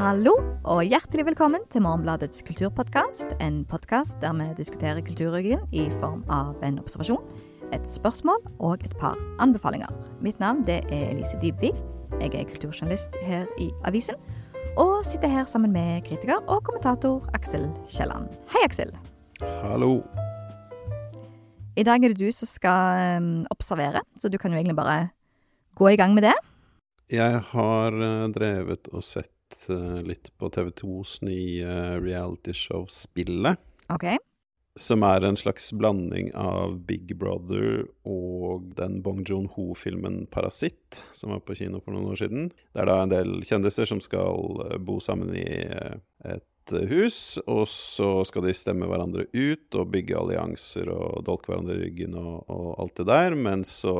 Hallo, og hjertelig velkommen til Morgenbladets kulturpodkast. En podkast der vi diskuterer kulturryggen i form av en observasjon, et spørsmål og et par anbefalinger. Mitt navn det er Elise Dybvig. Jeg er kulturjournalist her i avisen. Og sitter her sammen med kritiker og kommentator Aksel Kielland. Hei, Aksel. Hallo. I dag er det du som skal um, observere, så du kan jo egentlig bare gå i gang med det. Jeg har uh, drevet og sett litt på TV2s nye realityshow Spillet. Ok. Som er en slags blanding av Big Brother og den Bong Joon-ho-filmen 'Parasitt', som var på kino for noen år siden. Det er da en del kjendiser som skal uh, bo sammen i et hus, og så skal de stemme hverandre ut og bygge allianser og dolke hverandre i ryggen og, og, alt det der. Men så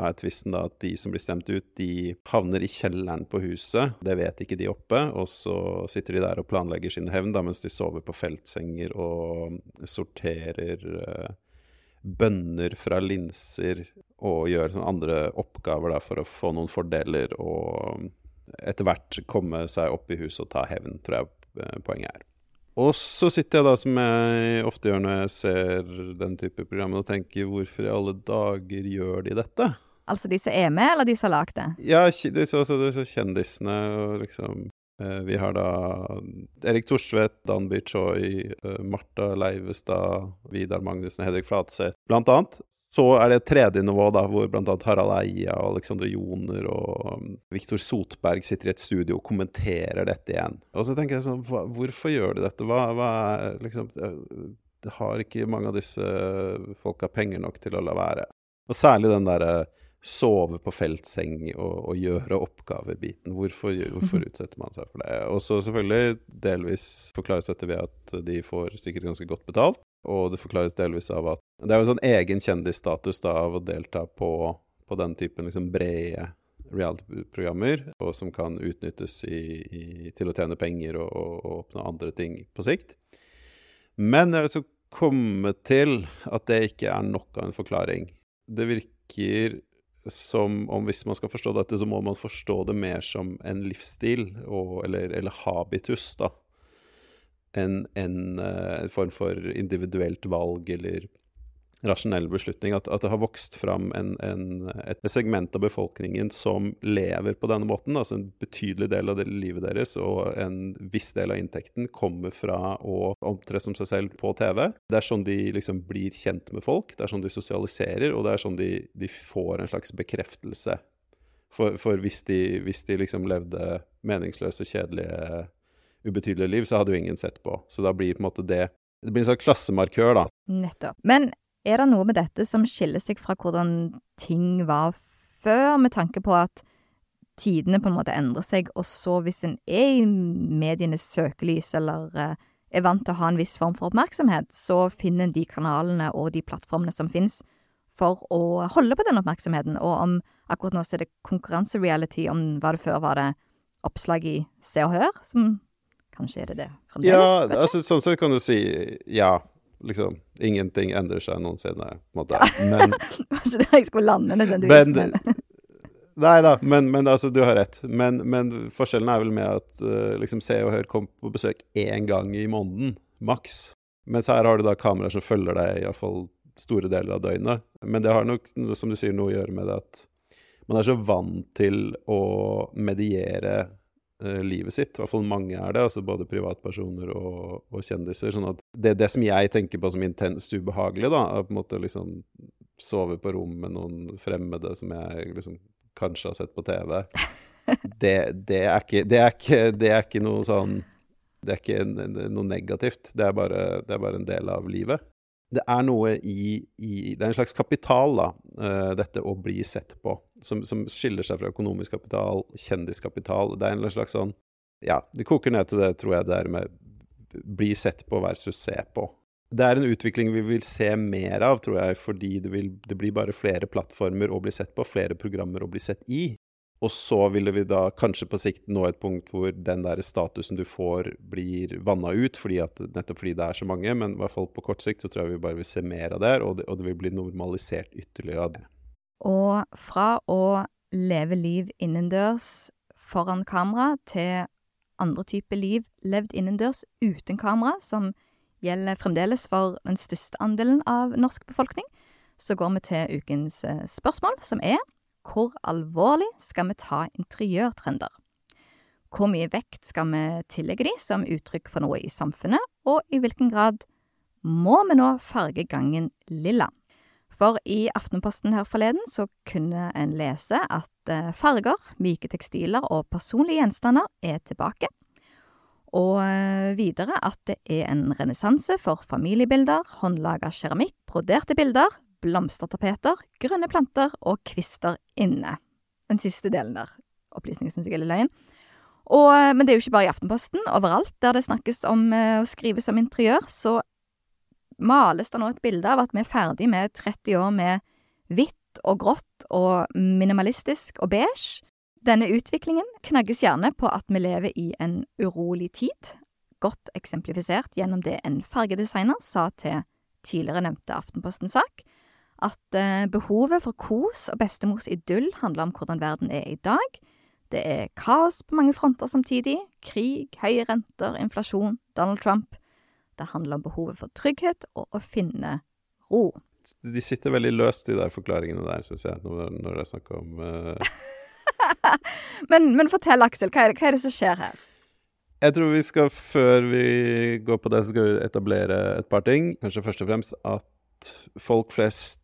er tvisten da at de som blir stemt ut, de havner i kjelleren på huset. Det vet ikke de oppe, og så sitter de der og planlegger sin hevn da, mens de sover på feltsenger og sorterer uh, bønner fra linser og gjør sånne andre oppgaver da, for å få noen fordeler og etter hvert komme seg opp i huset og ta hevn, tror jeg poenget er. Og så sitter jeg da, som jeg ofte gjør når jeg ser den type programmer, og tenker hvorfor i alle dager gjør de dette? Altså de som er med, eller de som har lagd det? Ja, disse, altså, disse kjendisene og liksom eh, Vi har da Erik Thorsvedt, Danby Choi, eh, Marta Leivestad, Vidar Magnussen, Hedvig Flatseth, blant annet. Så er det et tredje nivå, da, hvor bl.a. Harald Eia og Alexander Joner og um, Viktor Sotberg sitter i et studio og kommenterer dette igjen. Og så tenker jeg sånn, hvorfor gjør de dette? Hva, hva er liksom Det har ikke mange av disse folka penger nok til å la være. Og særlig den derre sove på feltseng og, og gjøre oppgaver-biten. Hvorfor, hvorfor, utsetter man seg for det? Og så selvfølgelig delvis forklares dette ved at de får sikkert ganske godt betalt. Og det forklares delvis av at det er jo en sånn egen kjendisstatus da, av å delta på, på den typen liksom brede reality-programmer, og som kan utnyttes i, i, til å tjene penger og, og, og, oppnå andre ting på sikt. Men jeg vil så komme til at det ikke er nok av en forklaring. Det virker som om hvis man skal forstå dette, så må man forstå det mer som en livsstil, og, eller, eller habitus, da en, en, eh, en, form for individuelt valg eller rasjonell beslutning. At, at det har vokst fram en, et segment av befolkningen som lever på denne måten. Altså en betydelig del av livet deres og en viss del av inntekten kommer fra å opptre som seg selv på TV. Det er sånn de liksom blir kjent med folk, det er sånn de sosialiserer, og det er sånn de, de får en slags bekreftelse. For, for hvis, de, hvis de liksom levde meningsløse, kjedelige ubetydelige liv, så hadde jo ingen sett på. Så da blir på en måte det Det blir en sånn klassemarkør, da. Nettopp. Men er det noe med dette som skiller seg fra hvordan ting var før, med tanke på at tidene på en måte endrer seg, og så hvis en er i medienes søkelys eller uh, er vant til å ha en viss form for oppmerksomhet, så finner en de kanalene og de plattformene som finnes for å holde på den oppmerksomheten. Og om akkurat nå så er det konkurransereality, om hva det før var det oppslag i Se og Hør, som Kanskje er det det fremdeles? Ja, altså, sånn sett kan du si ja. Liksom, ingenting endrer seg noensinne, på en måte. Ja. Men Altså, det jeg skulle lande nødvendigvis, men, men. Nei da, men, men, altså, du har rett. Men, men, forskjellen er vel med at uh, liksom Se og Hør kom på besøk én gang i måneden, maks. Mens her har du da kameraer som følger deg iallfall store deler av døgnet. Men det har nok, som du sier, noe å gjøre med det at man er så vant til å mediere Eh, livet sitt. I hvert fall mange er det, altså både privatpersoner og, og kjendiser. sånn at det, det som jeg tenker på som intenst ubehagelig, da, er på en måte liksom sove på rom med noen fremmede som jeg liksom kanskje har sett på TV. Det, det, er, ikke, det, er, ikke, det er ikke noe sånn Det er ikke noe negativt. Det er bare, det er bare en del av livet det er noe i, i, Det er en slags kapital, da, uh, dette å bli sett på, som, som, skiller seg fra økonomisk kapital, kjendiskapital. Det er en slags sånn Ja, det koker ned til det, tror jeg, det er med bli sett på versus se på. Det er en utvikling vi vil se mer av, tror jeg, fordi det, vil, det blir bare flere plattformer å bli sett på, flere programmer å bli sett i. Og så ville vi da kanskje på sikt nå et punkt hvor den der statusen du får, blir vanna ut, fordi at, nettopp fordi det er så mange. Men i hvert fall på kort sikt så tror jeg vi bare vil se mer av det, og det, og det vil bli normalisert ytterligere av det. Og fra å leve liv innendørs foran kamera til andre typer liv levd innendørs uten kamera, som gjelder fremdeles for den største andelen av norsk befolkning, så går vi til ukens eh, spørsmål, som er hvor alvorlig skal vi ta interiørtrender? Hvor mye vekt skal vi tillegge de som uttrykk for noe i samfunnet, og i hvilken grad må vi nå farge gangen lilla? For i Aftenposten her forleden så kunne en lese at eh, farger, myke tekstiler og personlige gjenstander er tilbake. Og eh, videre at det er en renessanse for familiebilder, håndlaga keramikk, broderte bilder, blomstertapeter, grønne planter og kvister inne. Den siste delen der. Opplysningen syns jeg er litt løgn. Og, eh, men det er jo ikke bare i Aftenposten. Overalt der det snakkes om å skrives om interiør, så males det nå et bilde av at vi er ferdig med 30 år med hvitt og grått og minimalistisk og beige. Denne utviklingen knagges gjerne på at vi lever i en urolig tid, godt eksemplifisert gjennom det en fargedesigner sa til tidligere nevnte Aftenposten-sak, at eh, behovet for kos og bestemors idyll handler om hvordan verden er i dag. Det er kaos på mange fronter samtidig, krig, høye renter, inflasjon, Donald Trump. Det handler om behovet for trygghet og å finne ro. De sitter veldig løst, de der forklaringene der, syns jeg, når, når det er snakk om uh... men, men, fortell, Aksel. Hva er, det, hva er, det, som skjer her? Jeg tror vi skal, før vi går på det, så skal vi etablere et par ting. Kanskje først og fremst at folk flest,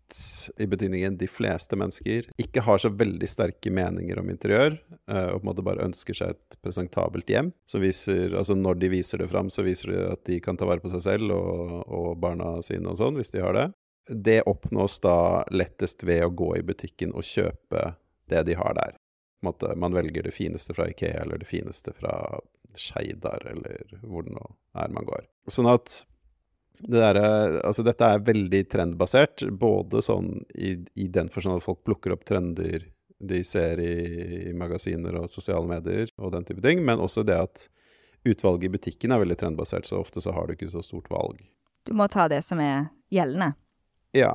i betydningen de fleste mennesker, ikke har så veldig sterke meninger om interiør, eh, og på en måte bare ønsker seg et presentabelt hjem. Så viser, altså Når de viser det fram, så viser de at de kan ta vare på seg selv og, og barna sine og sånn, hvis de har det. Det oppnås da lettest ved å gå i butikken og kjøpe det de har der. Måte, man velger det fineste fra Ikea eller det fineste fra Skeidar, eller hvor det nå er man går. Sånn at det der, altså dette er veldig trendbasert, både sånn i, i den forstand at folk plukker opp trender de ser i, i, magasiner og sosiale medier og den type ting, men også det at utvalget i butikken er veldig trendbasert, så ofte så har du ikke så stort valg. Du må ta det som er gjeldende. Ja.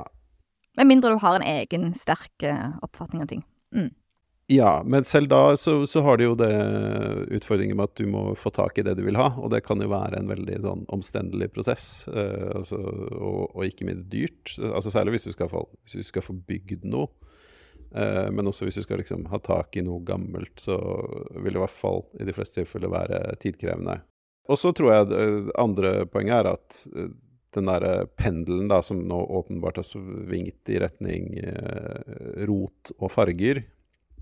Med mindre du har en egen sterk eh, oppfatning av ting. Mm. Ja, men selv da så, så, har du jo det utfordringen med at du må få tak i det du vil ha, og det kan jo være en veldig sånn omstendelig prosess, eh, altså, og, og, ikke minst dyrt. Altså Særlig hvis du skal få, hvis du skal få bygd noe, eh, men også hvis du skal liksom ha tak i noe gammelt, så vil det i hvert fall i de fleste tilfeller være tidkrevende. Og så tror jeg det andre poenget er at eh, den derre pendelen da, som nå åpenbart har svingt i retning eh, rot og farger,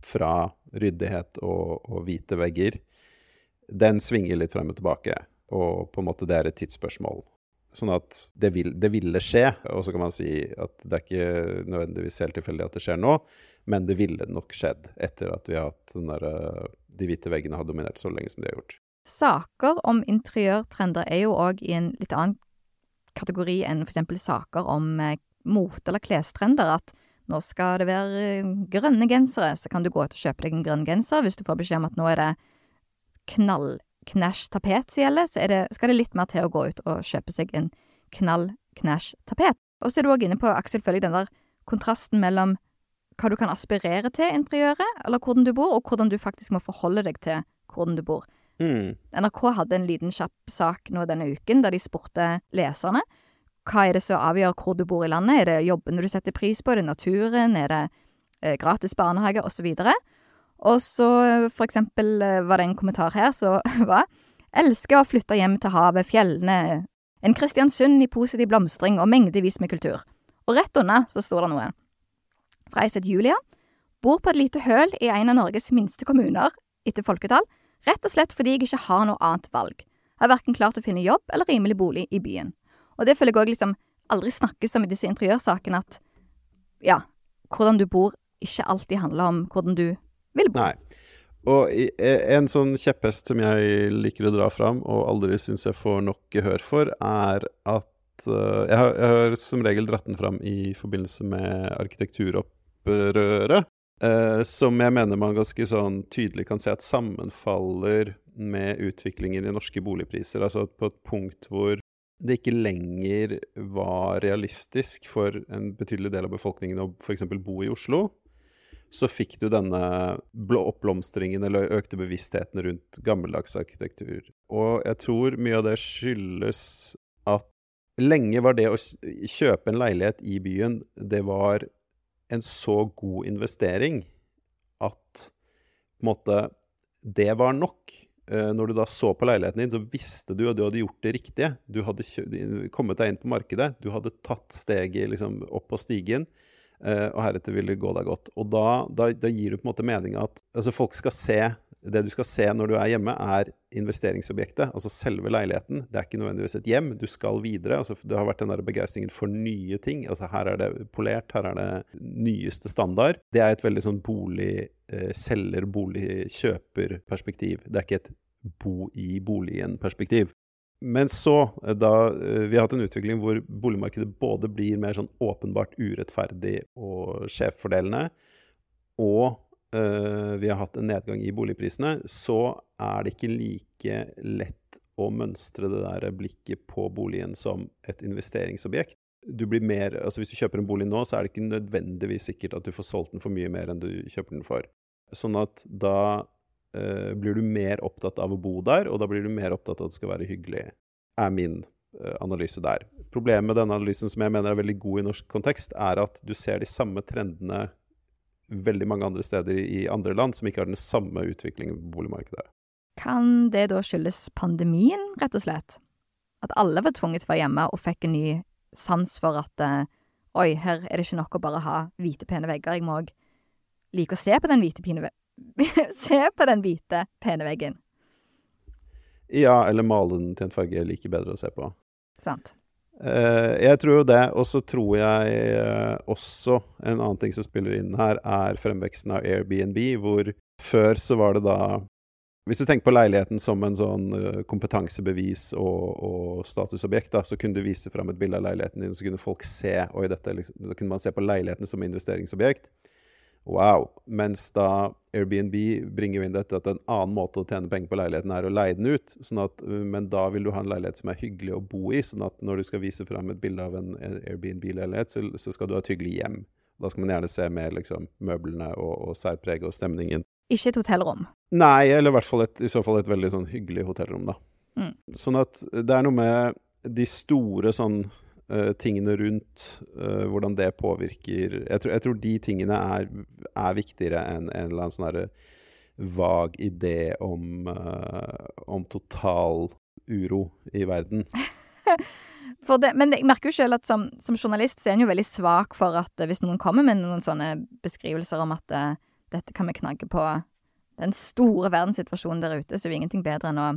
fra ryddighet og, og, hvite vegger, den svinger litt frem og tilbake. Og på en måte det er et tidsspørsmål. Sånn at det, vil, det ville skje, og så kan man si at det er ikke nødvendigvis helt tilfeldig at det skjer nå, men det ville nok skjedd etter at vi har hatt der, eh, de hvite veggene har dominert så lenge som de har gjort. Saker om interiørtrender er jo òg i en litt annen kategori enn f.eks. saker om eh, mote- eller klestrender. At nå skal det være grønne gensere, så kan du gå ut og kjøpe deg en grønn genser. Hvis du får beskjed om at nå er det knall-knæsj tapet som gjelder, så det, skal det litt mer til å gå ut og kjøpe seg en knall-knæsj tapet. Og så er du òg inne på, Aksel, følg den der kontrasten mellom hva du kan aspirere til interiøret, eller hvordan du bor, og hvordan du faktisk må forholde deg til hvordan du bor. Mm. NRK hadde en liten kjapp sak nå denne uken der de spurte leserne hva er det som avgjør hvor du bor i landet? Er det jobbene du setter pris på? Er det naturen? Er det eh, gratis barnehage? Og så videre. Og så for eksempel eh, var det en kommentar her som var Elsker å flytte hjem til havet, fjellene, en Kristiansund i positiv blomstring og mengdevis med kultur. Og rett unna så står det noe. Fra ei sett Julia. Bor på et lite høl i en av Norges minste kommuner etter folketall, rett og slett fordi jeg ikke har noe annet valg. Jeg har verken klart å finne jobb eller rimelig bolig i byen. Og det føler jeg òg liksom aldri snakkes om i disse interiørsakene, at ja, hvordan du bor ikke alltid handler om hvordan du vil bo. Nei. Og en sånn kjepphest som jeg liker å dra fram, og aldri syns jeg får nok gehør for, er at uh, jeg, har, jeg, har, som regel dratt den fram i forbindelse med arkitekturopprøret. Uh, som jeg mener man ganske sånn tydelig kan se at sammenfaller med utviklingen i norske boligpriser. Altså på et punkt hvor det ikke lenger var realistisk for en betydelig del av befolkningen å f.eks. bo i Oslo. så fikk du denne oppblomstringen eller økte bevisstheten rundt gammeldags arkitektur. Og jeg tror mye av det skyldes at lenge var det å kjøpe en leilighet i byen, det var en så god investering at på en måte det var nok. Eh, når du da så på leiligheten din, så visste du at du hadde gjort det riktige. Du hadde kommet deg inn på markedet. Du hadde tatt steget liksom, opp på stigen. Uh, og heretter vil det gå deg godt. Og da, da, da gir du på en måte meninga at altså folk skal se Det du skal se når du er hjemme, er investeringsobjektet, altså selve leiligheten. Det er ikke nødvendigvis et hjem. Du skal videre. Altså, det har vært den der begeistringen for nye ting. Altså Her er det polert, her er det nyeste standard. Det er et veldig sånn bolig uh, selger, bolig-kjøper-perspektiv. Det er ikke et bo i boligen-perspektiv. Men så, eh, da eh, vi har hatt en utvikling hvor boligmarkedet både blir mer sånn åpenbart urettferdig og skjevfordelende, og øh, vi har hatt en nedgang i boligprisene, så er det ikke like lett å mønstre det der blikket på boligen som et investeringsobjekt. Du blir mer, altså Hvis du kjøper en bolig nå, så er det ikke nødvendigvis sikkert at du får solgt den for mye mer enn du kjøper den for. Sånn at da uh, blir du mer opptatt av å bo der, og da blir du mer opptatt av at det skal være hyggelig, er min uh, analyse der. Problemet med denne analysen, som jeg mener er veldig god i norsk kontekst, er at du ser de samme trendene veldig mange andre steder i andre land som ikke har den samme utviklingen på boligmarkedet. Kan det da skyldes pandemien, rett og slett? At alle var tvunget til å være hjemme og fikk en ny sans for at uh, oi, her er det ikke nok å bare ha hvite, pene vegger, jeg må òg like å se på den hvite, pine, Se på den hvite, pene veggen. Ja, eller male den til en farge jeg liker bedre å se på. Sant. Uh, jeg tror jo det, og så tror jeg uh, også en annen ting som spiller inn her, er fremveksten av Airbnb, hvor før så var det da Hvis du tenker på leiligheten som en sånn uh, kompetansebevis og, og statusobjekt, da, så kunne du vise fram et bilde av leiligheten din, så kunne folk se Oi, dette liksom, Da kunne man se på leiligheten som investeringsobjekt. Wow. Mens da Airbnb bringer inn dette at en annen måte å tjene penger på leiligheten er å leie den ut. Sånn at, men da vil du ha en leilighet som er hyggelig å bo i. sånn at når du skal vise fram et bilde av en Airbnb-leilighet, så, så, skal du ha et hyggelig hjem. Da skal man gjerne se mer liksom, møblene og, og særpreget og stemningen. Ikke et hotellrom? Nei, eller i hvert fall et, i så fall et veldig sånn hyggelig hotellrom, da. Mm. Sånn at det er noe med de store sånn uh, tingene rundt, uh, hvordan det påvirker jeg tror, jeg tror, de tingene er, er viktigere enn en eller annen sånn vag idé om, uh, om total uro i verden. det, men jeg merker jo selv at som, som, journalist så er en jo veldig svak for at hvis noen kommer med noen sånne beskrivelser om at dette kan vi knagge på den store verdenssituasjonen der ute, så er det ingenting bedre enn å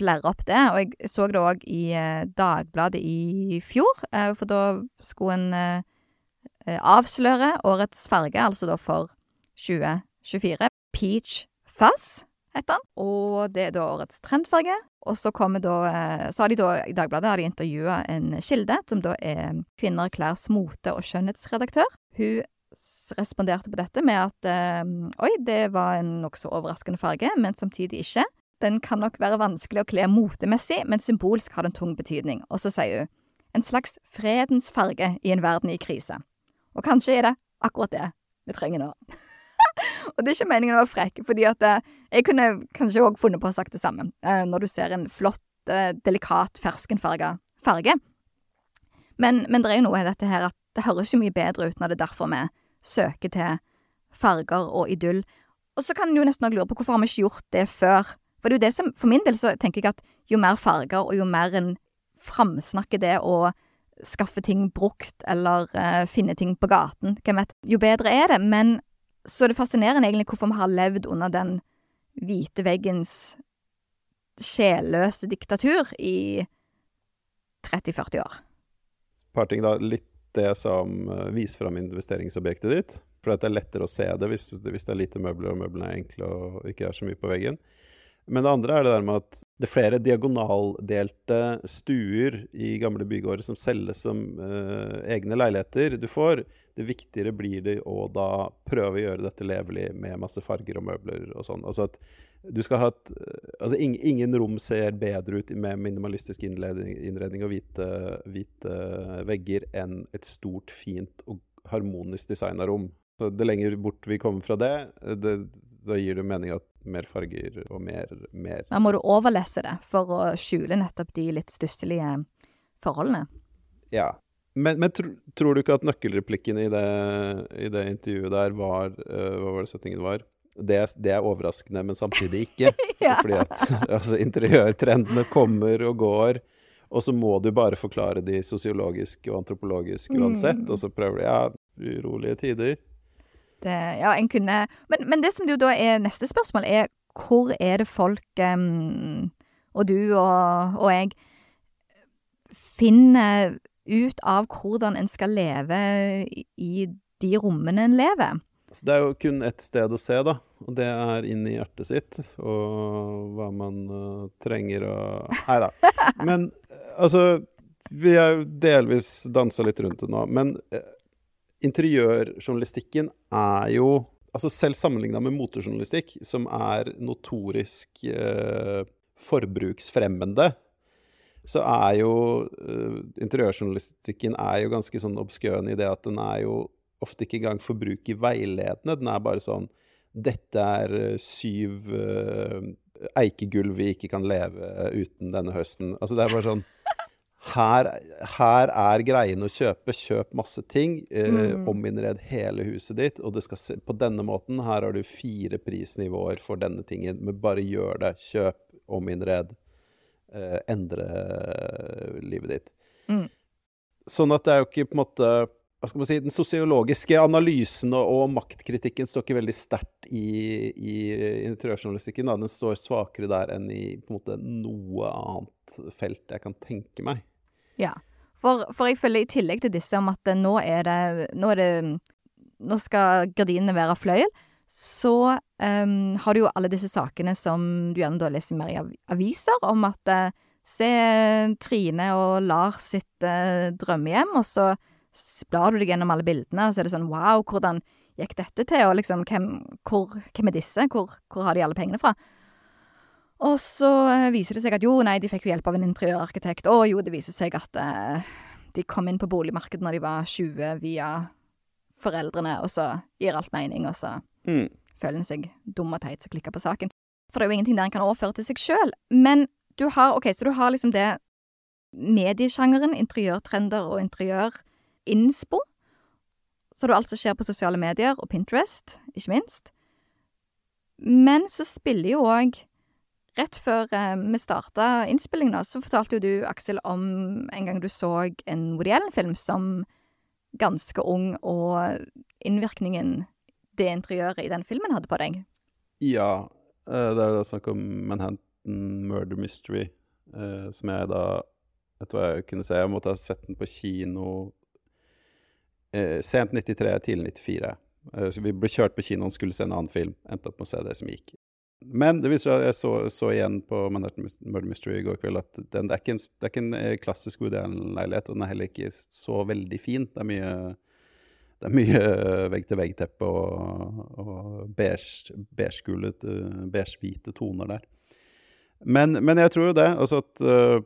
flere opp det. Og jeg så det òg i eh, Dagbladet i fjor, eh, for da skulle en eh, avsløre årets farge, altså da for 2024. Peach Fuzz heter den. Og det er da årets trendfarge. Og så kommer da Så har de da i Dagbladet har de intervjua en kilde, som da er Kvinner Klærs mote- og skjønnhetsredaktør. Hun responderte på dette med at oi, det var en nokså overraskende farge, men samtidig ikke. Den kan nok være vanskelig å kle motemessig, men symbolsk har den tung betydning. Og så sier hun en slags fredens farge i en verden i krise. Og kanskje er det akkurat det vi trenger nå. og det er ikke meningen å være frekk, fordi at eh, jeg kunne kanskje òg funnet på å sagt det samme. Eh, når du ser en flott, eh, delikat, ferskenfarga farge. Men, men det er jo noe i dette her at det høres jo mye bedre ut når det er derfor vi søker til farger og idyll. Og så kan en jo nesten òg lure på hvorfor har vi ikke gjort det før? For det er jo det som For min del så tenker jeg at jo mer farger, og jo mer en framsnakker det å skaffe ting brukt, eller uh, finne ting på gaten, hvem vet, jo bedre er det. Men så er det fascinerende egentlig hvorfor vi har levd under den hvite veggens sjelløse diktatur i 30-40 år. Parting, da. Litt det som uh, viser fram investeringsobjektet ditt. For det er lettere å se det hvis, hvis det er lite møbler, og møblene er enkle og ikke er så mye på veggen. Men det andre er det der med at det er flere diagonaldelte stuer i gamle bygårder som selges som uh, egne leiligheter du får. Det viktigere blir det å da prøve å gjøre dette levelig med masse farger og møbler og sånn. Altså at du skal ha et Altså ingen, ingen rom ser bedre ut med minimalistisk innredning og hvite, hvite vegger enn et stort, fint og harmonisk designa rom. Så det lenger bort vi kommer fra det, det da gir det mening at mer farger og mer, mer Da må du overlesse det for å skjule nettopp de litt stusselige forholdene. Ja. Men, men tro, tror du ikke at nøkkelreplikken i det, i det intervjuet der var uh, Hva var det setningen var? Det, det, er overraskende, men samtidig ikke. ja. Fordi at altså, interiørtrendene kommer og går. Og så må du bare forklare de sosiologiske og antropologiske uansett. Mm. Og så prøver du Ja, urolige tider. Det, ja, en kunne men, men, det som jo da er neste spørsmål, er hvor er det folk um, og du og, og jeg finner ut av hvordan en skal leve i de rommene en lever. Så det er jo kun ett sted å se, da. Og det er inn i hjertet sitt. Og hva man uh, trenger å Nei da. Men altså Vi har jo delvis dansa litt rundt det nå. Men interiørjournalistikken er jo Altså selv sammenligna med motejournalistikk, som er notorisk eh, forbruksfremmende, så er jo eh, interiørjournalistikken er jo ganske sånn obskøn i det at den er jo ofte ikke engang forbrukerveiledende. Den er bare sånn Dette er uh, syv eh, eikegulv vi ikke kan leve uten denne høsten. Altså det er bare sånn her, her, er greien å kjøpe. Kjøp masse ting. Eh, mm. Ominnred hele huset ditt. Og det skal se, på denne måten her har du fire prisnivåer for denne tingen. Men bare gjør det. Kjøp, ominnred eh, endre livet ditt. Mm. Sånn at det er jo ikke på en måte hva skal man si, Den sosiologiske analysen og, maktkritikken står ikke veldig sterkt i, i interiørjournalistikken. Den står svakere der enn i på en måte, noe annet felt jeg kan tenke meg. Ja, for, for jeg føler i tillegg til disse om at nå er det Nå, er det, nå skal gardinene være fløyel så um, har du jo alle disse sakene som du gjerne da leser mer i aviser, om at uh, se Trine og Lars sitt uh, drømmehjem, og så blar du deg gjennom alle bildene, og så er det sånn wow, hvordan gikk dette til, og liksom hvem, hvor, hvem er disse, hvor, hvor, har de alle pengene fra? Og så uh, viser det seg at jo, nei, de fikk jo hjelp av en interiørarkitekt, og jo, det viser seg at de kom inn på boligmarkedet når de var 20 via foreldrene, og så gir alt mening, og så mm. føler en seg dum og teit som klikker på saken. For det er jo ingenting der en kan overføre til seg sjøl. Men du har OK, så du har liksom det mediesjangeren, interiørtrender og interiørinspo. Så du alt som skjer på sosiale medier og Pinterest, ikke minst. Men så spiller jo òg Rett før eh, vi starta innspillingen, så fortalte jo du, Aksel, om en gang du så en Woody Allen-film som ganske ung, og innvirkningen det interiøret i den filmen hadde på deg? Ja. Eh, det er da snakk om Manhattan Murder Mystery, eh, som jeg da Etter hva jeg kunne se? Jeg måtte ha sett den på kino sent 93, tidlig 94. Så vi ble kjørt på kinoen, skulle se en annen film. Endte opp med å se det som gikk. Men det viser seg jeg så, så, igjen på Manhattan Murder Mystery i går kveld at den, det, er en, det, er ikke en, klassisk Woody Allen-leilighet, og den er heller ikke så veldig fin. Det er mye det er mye vegg-til-vegg-teppe og, og beige-hvite beige toner der. Men, men, jeg tror jo det. Altså at uh,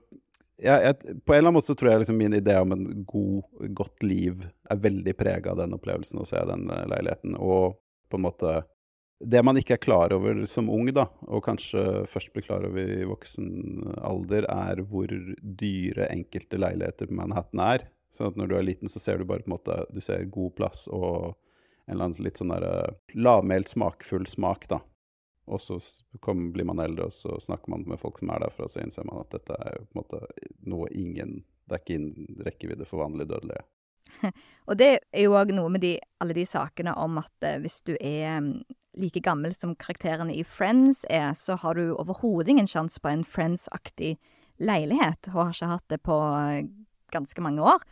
jeg, jeg, På en eller annen måte så tror jeg liksom min idé om en god, godt liv er veldig prega av den opplevelsen å se den leiligheten. Og på en måte Det man ikke er klar over som ung, da, og kanskje først blir klar over i voksen alder, er hvor dyre enkelte leiligheter på Manhattan er. Sånn at når du er liten, så ser du bare på en måte Du ser god plass og en eller annen litt sånn der uh, lavmælt, smakfull smak, da. Og så kom, blir man eldre, og så snakker man med folk som er derfra, og så innser man at dette er på en måte noe ingen Det er ikke innen rekkevidde for vanlig dødelige. og det er jo òg noe med de, alle de sakene om at uh, hvis du er um, like gammel som karakterene i Friends er, så har du overhodet ingen sjanse på en Friends-aktig leilighet, og har ikke hatt det på uh, ganske mange år.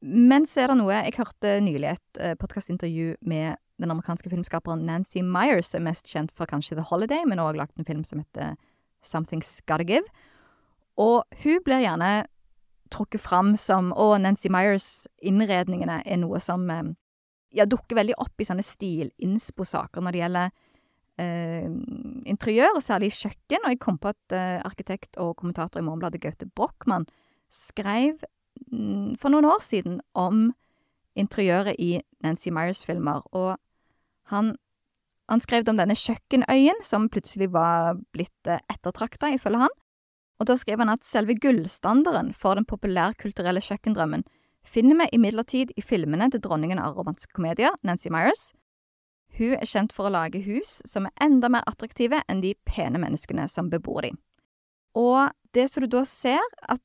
Men så er det noe Jeg hørte nylig et uh, podkastintervju med den amerikanske filmskaperen Nancy Myers, som er mest kjent for kanskje The Holiday, men også lagt en film som heter Something's Gotta Give. Og hun blir gjerne trukket fram som Og Nancy Myers-innredningene er noe som ja, dukker veldig opp i sånne stil-inspo-saker når det gjelder eh, interiør, og særlig kjøkken. Og jeg kom på at eh, arkitekt og kommentator i Morgenbladet, Gaute Brochmann, skrev for noen år siden om interiøret i Nancy Myers-filmer, og han, han skrev om denne kjøkkenøyen, som plutselig var blitt eh, ettertrakta, ifølge han. Og da skriver han at selve gullstandarden for den populærkulturelle kjøkkendrømmen finner vi imidlertid i filmene til dronningen av romantiske komedier, Nancy Myers. Hun er kjent for å lage hus som er enda mer attraktive enn de pene menneskene som bebor dem. Og det som du da ser at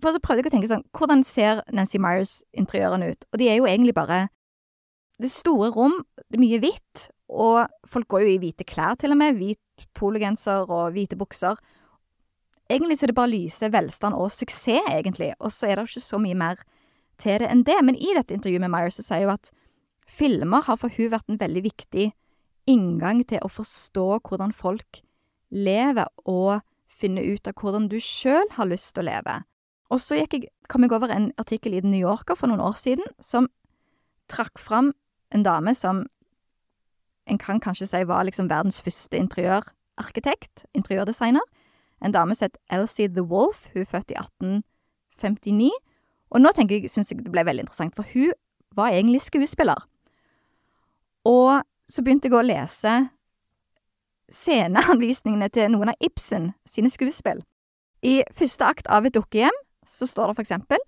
For så prøvde jeg å tenke sånn Hvordan ser Nancy Myers-interiørene ut? Og de er jo egentlig bare Det er store rom, det er mye hvitt, og folk går jo i hvite klær til og med. Hvit pologenser og hvite bukser. Egentlig så er det bare lyse velstand og suksess, egentlig, og så er det jo ikke så mye mer til det enn det. Men i dette intervjuet med Myers så sier hun at filmer har for hun vært en veldig viktig inngang til å forstå hvordan folk lever, og finne ut av hvordan du sjøl har lyst til å leve. Og så jeg, kom jeg over en artikkel i The New Yorker for noen år siden som trakk fram en dame som en kan kanskje si var liksom verdens første interiørarkitekt, interiørdesigner. En dame som het Elsie The Wolf, hun er født i 1859. Og nå tenker jeg, syns jeg det ble veldig interessant, for hun var egentlig skuespiller. Og så begynte jeg å lese sceneanvisningene til noen av Ibsen sine skuespill. I første akt av Et dukkehjem så står det for eksempel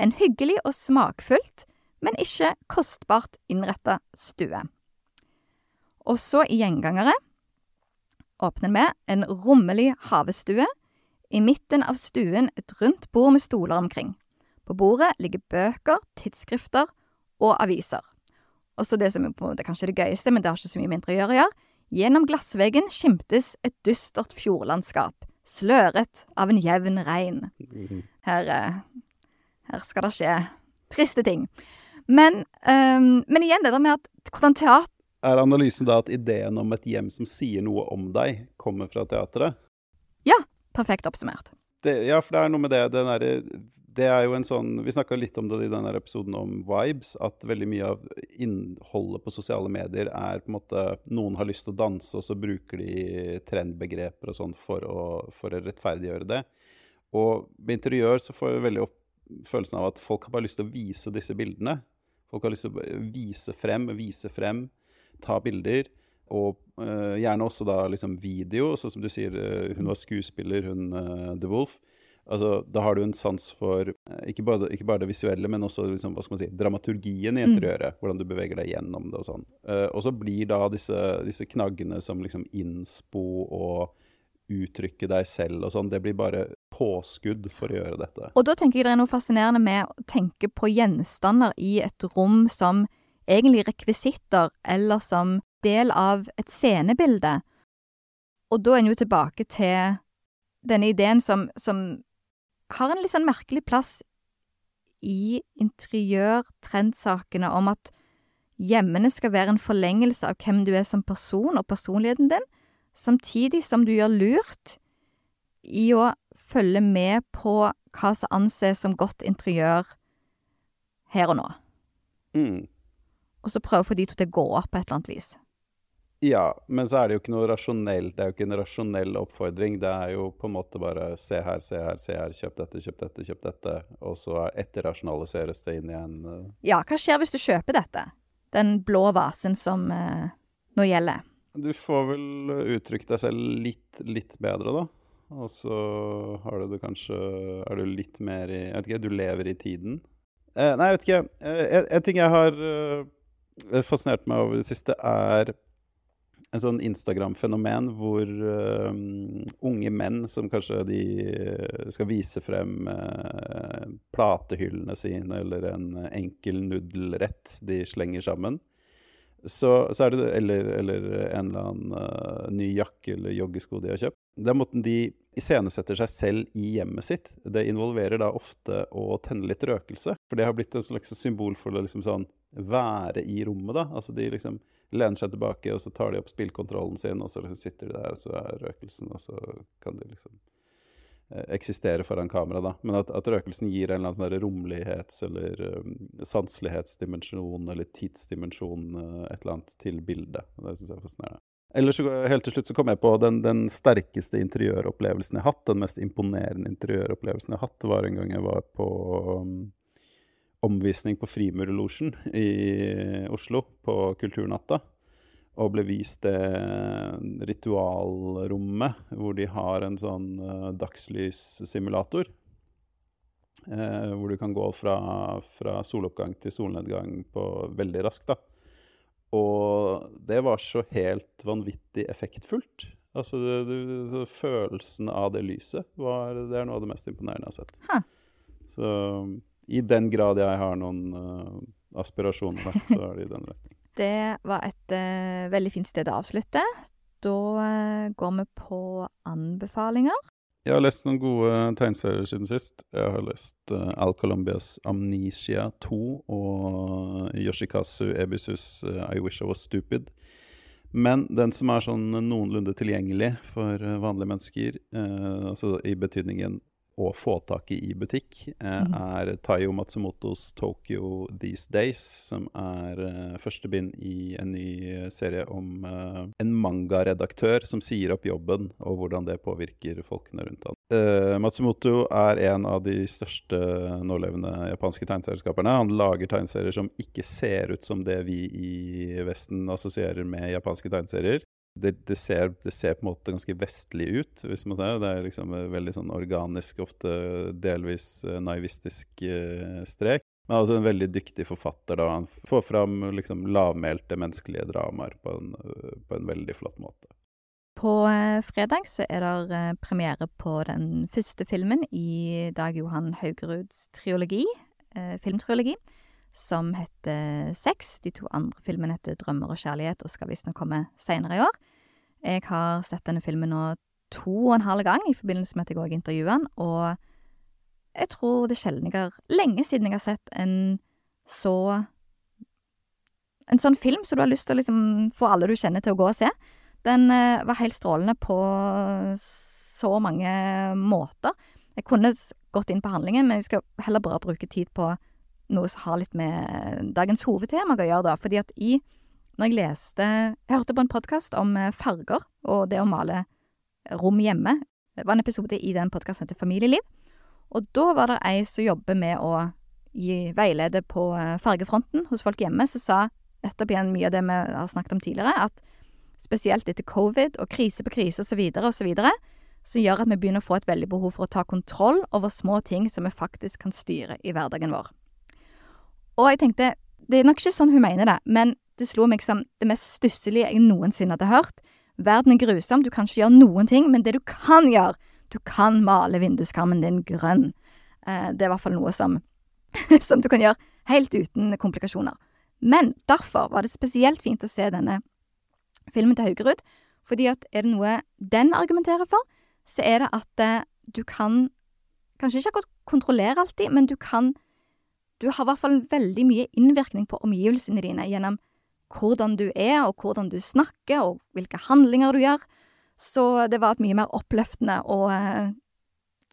en hyggelig og smakfullt, men ikke kostbart innretta stue. Og så i Gjengangere åpner med en rommelig havestue. I midten av stuen et rundt bord med stoler omkring. På bordet ligger bøker, tidsskrifter og aviser. Og så det som er på en måte kanskje det gøyeste, men det har ikke så mye med interiør å gjøre. Gjennom glassveggen skimtes et dystert fjordlandskap, sløret av en jevn regn. Her, eh, her skal det skje triste ting. Men, um, men igjen det der med at hvordan teater Er analysen da at ideen om et hjem som sier noe om deg, kommer fra teatret? Ja, perfekt oppsummert. Det, ja, for det er noe med det, derre det er jo en sånn Vi snakka litt om det i denne episoden om vibes, at veldig mye av innholdet på sosiale medier er på en måte Noen har lyst til å danse, og så bruker de trendbegreper og sånn for, for, å rettferdiggjøre det. Og med interiør så får jeg veldig opp følelsen av at folk har bare lyst til å vise disse bildene. Folk har lyst til å vise frem, vise frem, ta bilder. Og uh, gjerne også da liksom video, sånn som du sier, uh, hun var skuespiller, hun uh, The Wolf. Altså, da har du en sans for ikke bare, ikke bare det visuelle, men også liksom, si, dramaturgien i mm. interiøret. Mm. Hvordan du beveger deg gjennom det og sånn. Og så blir da disse, disse, knaggene som liksom innspo og uttrykke deg selv og sånn, det blir bare påskudd for å gjøre dette. Og da tenker jeg det er noe fascinerende med å tenke på gjenstander i et rom som egentlig rekvisitter, eller som del av et scenebilde. Og da er en jo tilbake til denne ideen som, som har en litt sånn merkelig plass i interiør-trendsakene om at hjemmene skal være en forlengelse av hvem du er som person og personligheten din, samtidig som du gjør lurt i å følge med på hva som anses som godt interiør her og nå. Mm. Og så prøve å få de to til å gå opp på et eller annet vis. Ja, men så er det jo ikke noe rasjonell Det er jo ikke en rasjonell oppfordring. Det er jo på en måte bare se her, se her, se her, kjøp dette, kjøp dette, kjøp dette. Og så etterrasjonaliseres det inn igjen. Uh... Ja, hva skjer hvis du kjøper dette? Den blå vasen som eh, nå gjelder. Du får vel uttrykt deg selv litt, litt bedre, da. Og så har du det kanskje Er du litt mer i Jeg vet ikke, du lever i tiden? Eh, nei, jeg vet ikke. Eh, en ting jeg har uh, fascinert meg over det siste, er en sånn Instagram-fenomen hvor uh, unge menn som kanskje de skal vise frem uh, platehyllene sine eller en enkel nudelrett de slenger sammen. Så, så er det, eller, eller, en eller annen uh, ny jakke eller joggesko de har kjøpt. Det er måten de iscenesetter seg selv i hjemmet sitt, det involverer da ofte å tenne litt røkelse. For det har blitt en slags symbol for å liksom sånn være i rommet, da. Altså de liksom lener seg tilbake, og så tar de opp spillkontrollen sin, og så liksom sitter de der, og så er røkelsen, og så kan de liksom eh, eksistere foran kamera, da. Men at, at, røkelsen gir en eller annen sånn rommelighets- eller um, sanselighetsdimensjon eller tidsdimensjon, uh, et eller annet, til bildet. Det syns jeg er fascinerende. Ellers, helt til slutt, så kom jeg på den, den sterkeste interiøropplevelsen jeg har hatt. Den mest imponerende interiøropplevelsen jeg har hatt, var en gang jeg var på um, omvisning på Frimurlosjen i Oslo på Kulturnatta. Og ble vist det ritualrommet hvor de har en sånn uh, dagslyssimulator. Uh, hvor du kan gå fra, fra, soloppgang til solnedgang på veldig raskt. da. Og det var så helt vanvittig effektfullt. Altså, det, det, følelsen av det lyset var, det er noe av det mest imponerende jeg har sett. Huh. Så i den grad jeg har noen uh, aspirasjoner, da, så er det i den retning. Det var et uh, veldig fint sted å avslutte. Da uh, går vi på anbefalinger. Jeg har lest noen gode tegneserier siden sist. Jeg har lest uh, Al Colombias Amnesia 2 og Yoshikazu Ebisus I Wish I Was Stupid. Men den som er sånn noenlunde tilgjengelig for vanlige mennesker, altså i betydningen å få tak i i butikk, eh, mhm. er Tayo Matsumotos 'Tokyo These Days', som er eh, første bind i en ny serie om eh, en mangaredaktør som sier opp jobben, og hvordan det påvirker folkene rundt ham. Eh, Matsumoto er en av de største nålevende japanske tegneserieskaperne. Han lager tegneserier som ikke ser ut som det vi i Vesten assosierer med japanske tegneserier det, det, ser, det, ser, på en måte ganske vestlig ut, hvis man ser det. er liksom veldig sånn organisk, ofte delvis uh, naivistisk uh, strek. Men også en veldig dyktig forfatter. da Han får fram liksom, lavmælte menneskelige dramaer på, en, på, en veldig flott måte. På fredag så er det premiere på den første filmen i Dag Johan Haugeruds triologi, filmtriologi, som heter Sex. De to andre filmene heter Drømmer og kjærlighet og skal visstnok komme seinere i år. Jeg har sett denne filmen nå to og en halv gang i forbindelse med at jeg òg intervjuer den, og jeg tror det er sjelden jeg har Lenge siden jeg har sett en så En sånn film som du har lyst til å liksom få alle du kjenner til å gå og se. Den eh, var helt strålende på så mange måter. Jeg kunne gått inn på handlingen, men jeg skal heller bare bruke tid på noe som har litt med dagens hovedtema å gjøre, da. Fordi at i når jeg leste Jeg hørte på en podkast om eh, farger og det å male rom hjemme. Det var en episode i den podkasten heter Familieliv. Og da var det ei som jobber med å gi veilede på eh, fargefronten hos folk hjemme, som sa nettopp igjen mye av det vi har snakket om tidligere, at spesielt etter covid og krise på krise osv. osv., som gjør at vi begynner å få et veldig behov for å ta kontroll over små ting som vi faktisk kan styre i hverdagen vår. Og jeg tenkte, det er nok ikke sånn hun mener det, men det slo meg som det mest stusselige jeg noensinne hadde hørt. Verden er grusom, du kan ikke gjøre noen ting, men det du kan gjøre, du kan male vinduskarmen din grønn. Eh, det er i hvert fall noe som, som du kan gjøre helt uten komplikasjoner. Men derfor var det spesielt fint å se denne filmen til Haugerud, fordi at er det noe den argumenterer for, så er det at eh, du kan kanskje ikke akkurat kontrollere alltid, men du kan Du har i hvert fall veldig mye innvirkning på omgivelsene dine gjennom hvordan du er, og hvordan du snakker, og hvilke handlinger du gjør. Så det var et mye mer oppløftende og eh,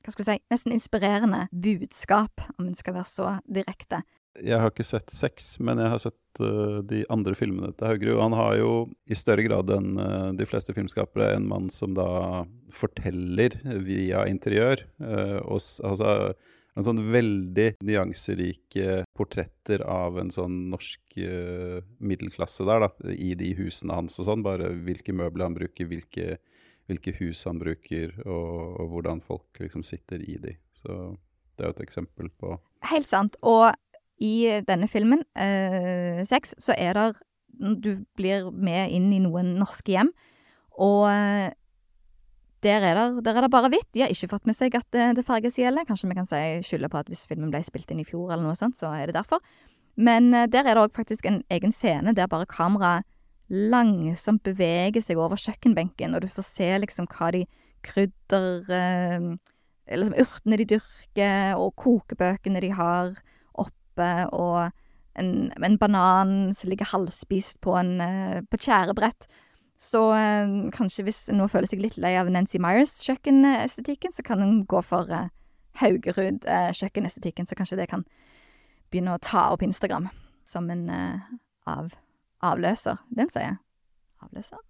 hva skal si, nesten inspirerende budskap, om en skal være så direkte. Jeg har ikke sett Sex, men jeg har sett uh, de andre filmene til Haugerud. Han har jo i større grad enn uh, de fleste filmskapere en mann som da forteller via interiør. Uh, og, altså en sånn veldig nyanserike portretter av en sånn norsk uh, middelklasse der, da, i de husene hans og sånn. Bare hvilke møbler han bruker, hvilke, hvilke hus han bruker, og, og, hvordan folk liksom sitter i de. Så det er jo et eksempel på Helt sant. Og i denne filmen, uh, Sex, så er det Du blir med inn i noen norske hjem, og uh, der er, det, der er det bare hvitt. De har ikke fått med seg at det, det farges gjelder. Kanskje vi kan si, skylde på at hvis filmen ble spilt inn i fjor, eller noe sånt, så er det derfor. Men uh, der er det òg faktisk en egen scene der bare kameraet langsomt beveger seg over kjøkkenbenken, og du får se liksom hva de krydder Eller Liksom urtene de dyrker, og kokebøkene de har oppe, og en, en banan som ligger halvspist på, en, på et skjærebrett. Så eh, kanskje hvis en nå føler seg litt lei av Nancy Myers-kjøkkenestetikken, så kan en gå for eh, Haugerud-kjøkkenestetikken, så kanskje det kan begynne å ta opp Instagram som en eh, av, avløser. Den sier jeg. Avløser?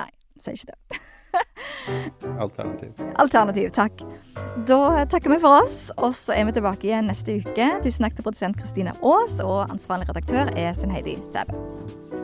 Nei, den sier ikke det. Alternativ. Alternativ, takk. Da takker vi for oss, og så er vi tilbake igjen neste uke. Tusen takk til produsent Kristine Aas, og ansvarlig redaktør er Sunn Heidi Sæbø.